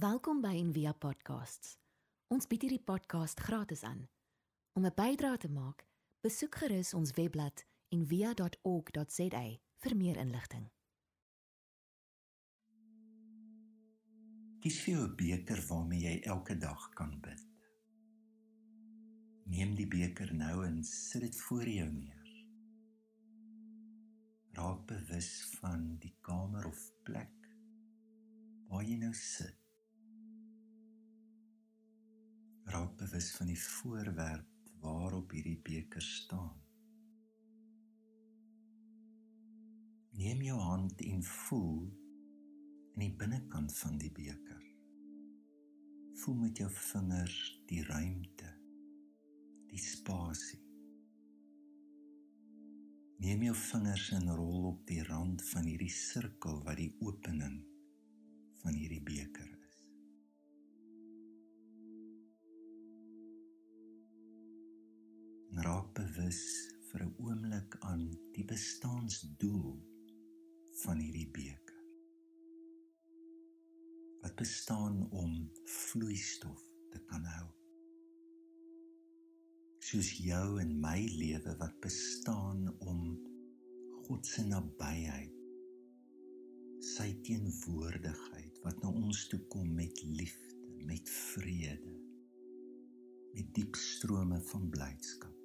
Welkom by Envia Podcasts. Ons bied hierdie podcast gratis aan. Om 'n bydrae te maak, besoek gerus ons webblad en via.org.za vir meer inligting. Kies vir 'n beker waarmee jy elke dag kan bid. Neem die beker nou en sit dit voor jou neer. Raak bewus van die kamer of plek waar jy nou sit. Bewus van die voorwerp waarop hierdie beker staan. Neem jou hand en voel in die binnekant van die beker. Voel met jou vingers die ruimte, die spasie. Neem jou vingers en rol op die rand van hierdie sirkel wat die opening van hierdie beker is. Raak bewus vir 'n oomblik aan die bestaansdoel van hierdie beker. Wat bestaan om vloeistof te kan hou. Soos jou en my lewe wat bestaan om God se nabyheid sy teenwoordigheid wat na ons toe kom met liefde, met vrede, met diep strome van blydskap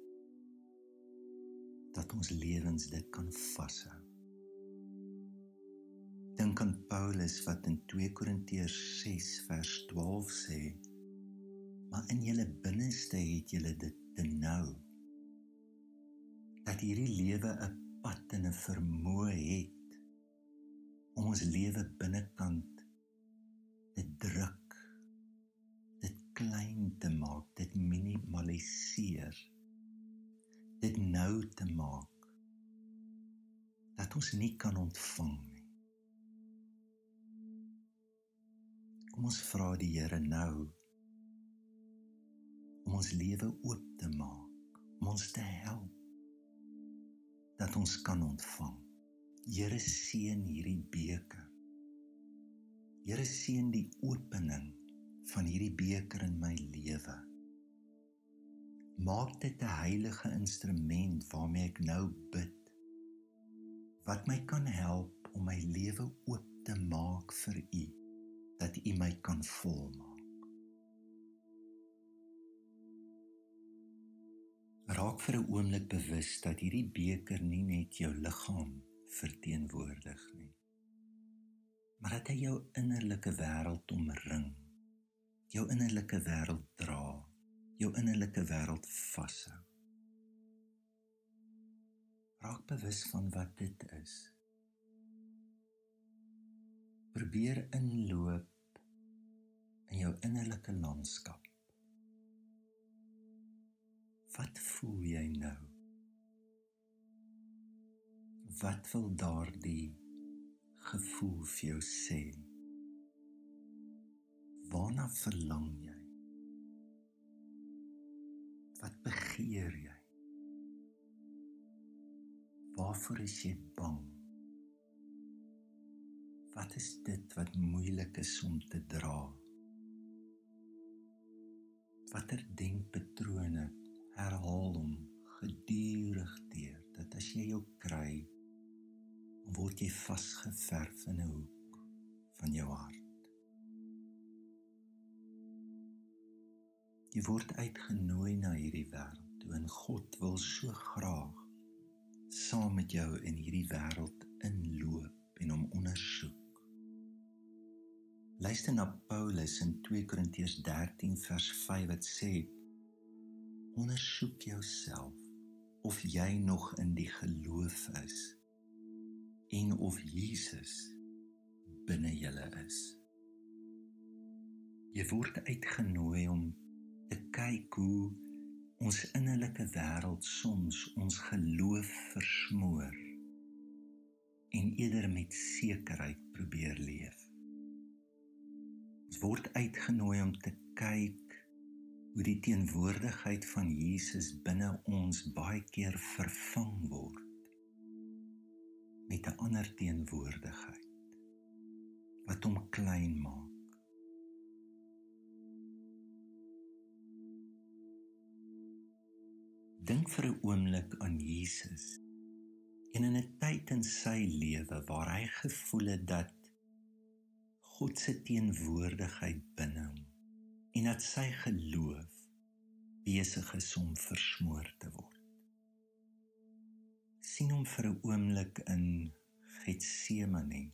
dat ons lewens dit kan vashou. Dink aan Paulus wat in 2 Korintiërs 6 vers 12 sê: "Maar in julle binneste het julle dit te nou dat hierdie lewe 'n pad en 'n vermoë het om ons lewe binnekant te druk, dit klein te maak, dit minimaliseer." Dit nou te maak dat ons nie kan ontvang nie. Kom ons vra die Here nou om ons lewe oop te maak, om ons te help dat ons kan ontvang. Here seën hierdie beker. Here seën die opening van hierdie beker in my lewe maak dit 'n heilige instrument waarmee ek nou bid wat my kan help om my lewe oop te maak vir u dat u my kan volmaak. Raak vir 'n oomblik bewus dat hierdie beker nie net jou liggaam verteenwoordig nie maar dat hy jou innerlike wêreld omring jou innerlike wêreld dra jou innerlike wêreld vashou. Raak bewus van wat dit is. Probeer inloop in jou innerlike landskap. Wat voel jy nou? Wat wil daardie gevoel vir jou sê? Waarna verlang jy? Wat begeer jy? Waarvoor is jy bang? Wat is dit wat moeilik is om te dra? Watter denkpatrone herhaal hom gedurig deur dat as jy jou kry, word jy vasgeverf in 'n hoek van jou hart? Jy word uitgenooi na hierdie wêreld toe en God wil so graag saam met jou in hierdie wêreld inloop en hom ondersoek. Luister na Paulus in 2 Korintiërs 13 vers 5 wat sê: Ondersoek jouself of jy nog in die geloof is en of Jesus binne julle is. Jy word uitgenooi om te kyk hoe ons innerlike wêreld soms ons geloof versmoor en eerder met sekerheid probeer leef. Ons word uitgenooi om te kyk hoe die teenwoordigheid van Jesus binne ons baie keer vervang word met 'n ander teenwoordigheid wat hom klein maak, Dink vir 'n oomblik aan Jesus. En in 'n tyd in sy lewe waar hy gevoel het dat God se teenwoordigheid binne hom en dat sy geloof besig is om versmoor te word. sien hom vir 'n oomblik in Getsemane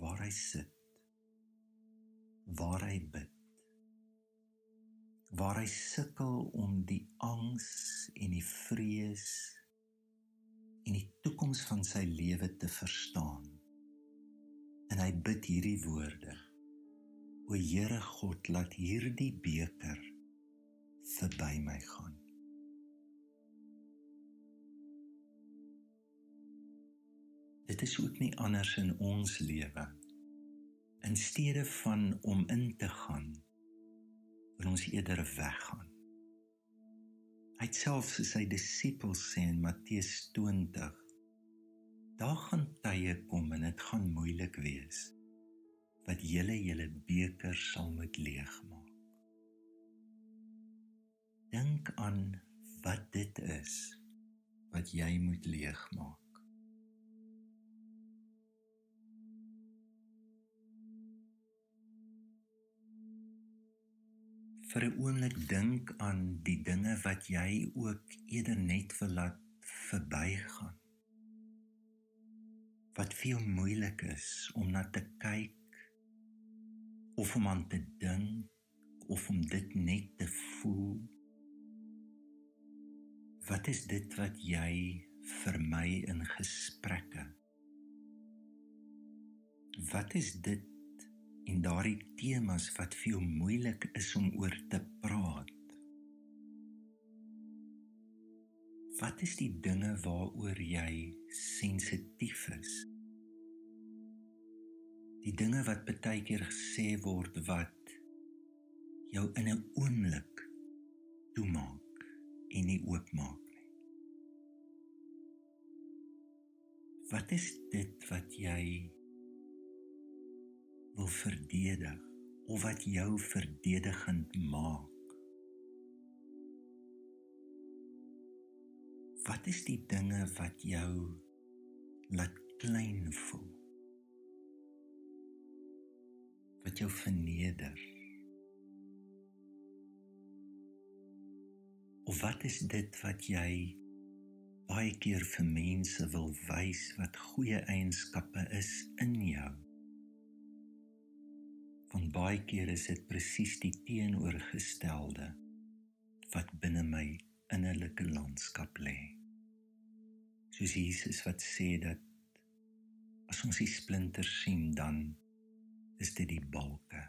waar hy sit waar hy bid waar hy sukkel om die angs en die vrees en die toekoms van sy lewe te verstaan. En hy bid hierdie woorde. O Here God laat hierdie beker verby my gaan. Dit is ook nie anders in ons lewe. In steede van om in te gaan wil ons eerder weggaan. Hy self soos sy disippels sê in Matteus 20 daar gaan tye kom en dit gaan moeilik wees wat julle julle beker sal moet leegmaak. Dink aan wat dit is wat jy moet leegmaak vir 'n oomblik dink aan die dinge wat jy ook eerder net wil laat verbygaan. Wat veel moeilik is om na te kyk of om aan te dink of om dit net te voel. Wat is dit wat jy vir my in gesprekke? Wat is dit en daardie temas wat veel moeilik is om oor te praat. Wat is die dinge waaroor jy sensitief is? Die dinge wat baie keer gesê word wat jou in 'n oomblik toemaak en nie oopmaak nie. Wat is dit wat jy wil verdedig of wat jou verdedigend maak. Wat is die dinge wat jou laat klein voel? Wat jou verneder? Of wat is dit wat jy baie keer vir mense wil wys wat goeie eienskappe is in jou? Want baie keer is dit presies die teenoorgestelde wat binne my innerlike landskap lê. Soos Jesus wat sê dat as ons die splinters sien, dan is dit die balke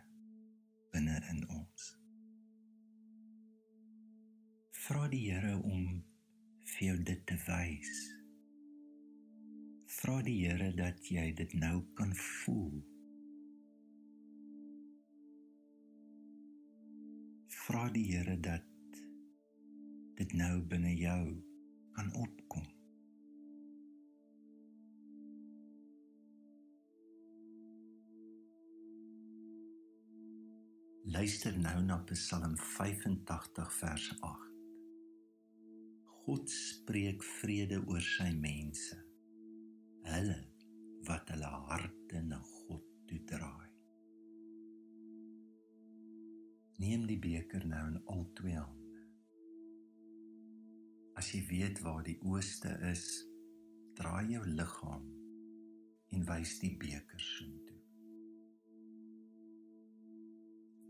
binne in ons. Vra die Here om vir jou dit te wys. Vra die Here dat jy dit nou kan voel vra die Here dat dit nou binne jou kan opkom. Luister nou na Psalm 85 vers 8. God spreek vrede oor sy mense. Hulle wat hulle harte na God toe draai. Neem die beker nou in al twee hande. As jy weet waar die ooste is, draai jou liggaam en wys die beker soontoe.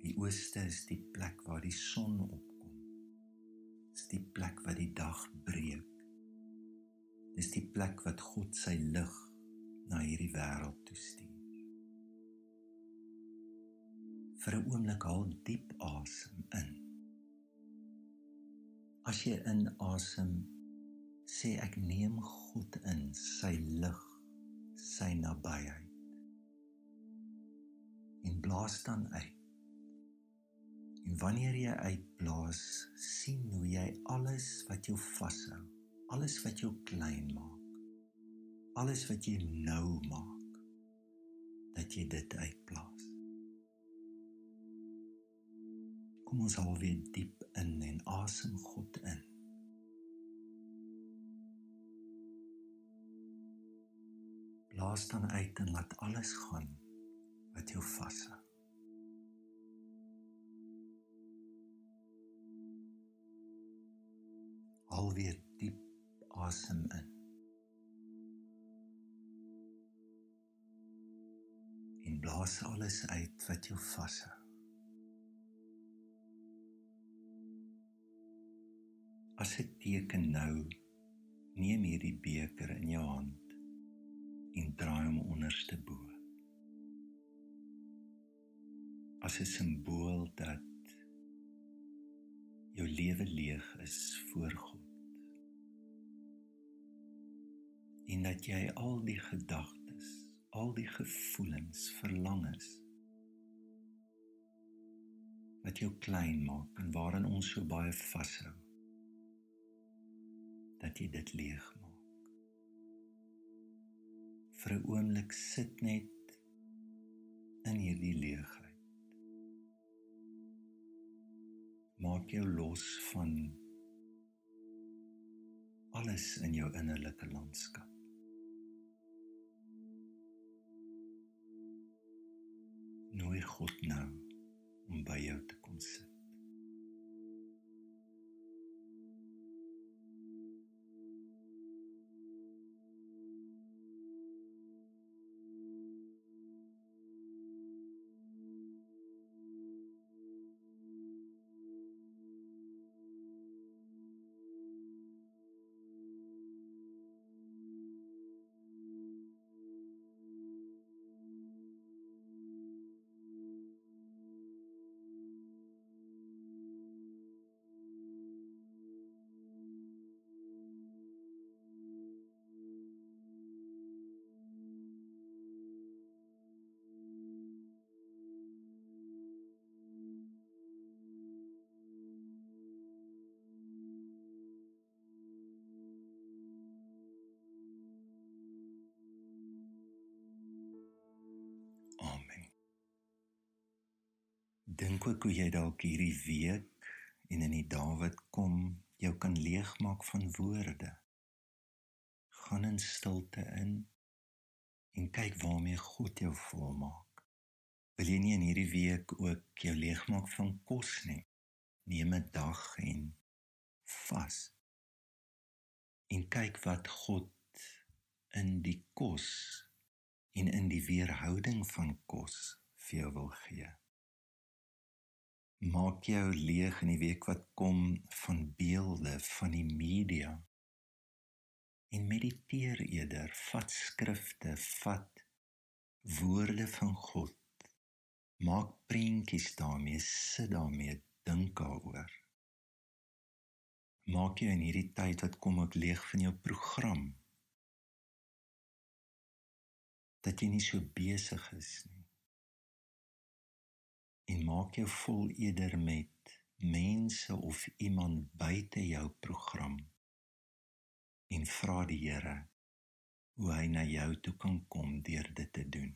Die ooste is die plek waar die son opkom. Dis die plek waar die dag breek. Dis die plek wat God sy lig na hierdie wêreld toestuur. Vir 'n oomblik haal diep asem in. As jy inasem, sê ek neem God in, sy lig, sy nabyheid. En blaas dan uit. En wanneer jy uitblaas, sien hoe jy alles wat jou vashou, alles wat jou klein maak, alles wat jy nou maak, dat jy dit uitblaas. Kom ons haal weer diep in en asem God in. Blaas dan uit en laat alles gaan wat jou vashou. Haal weer diep asem in. En blaas alles uit wat jou vashou. As 'n teken nou, neem hierdie beker in jou hand en draai hom onderste bo. As 'n simbool dat jou lewe leeg is voor God. En dat jy al die gedagtes, al die gevoelens, verlangens wat jou klein maak en waarin ons so baie vashou dat jy dit leeg maak. Vir 'n oomblik sit net in hierdie leegheid. Maak jou los van alles in jou innerlike landskap. Nooi God nou om by jou te kom sit. Dink ook hoe jy dalk hierdie week en in die dae wat kom jou kan leegmaak van woorde. Gaan in stilte in en kyk waarmee God jou volmaak. Wil jy nie in hierdie week ook jou leegmaak van kos nie? Neem 'n dag en vas. En kyk wat God in die kos en in die weerhouding van kos vir jou wil gee maak jou leeg in die week wat kom van beelde van die media. En mediteer eerder vat skrifte vat woorde van God. Maak prentjies daarmee sit daarmee dink daaroor. Maak jou in hierdie tyd wat kom ook leeg van jou program. Dat jy nie so besig is nie en maak jou vol eerder met mense of iemand buite jou program en vra die Here hoe hy na jou toe kan kom deur dit te doen.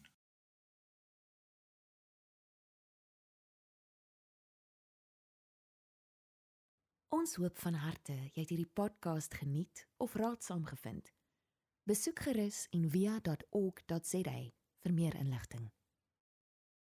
Ons hoop van harte jy het hierdie podcast geniet of raadsaam gevind. Besoek gerus en via.ok.za vir meer inligting.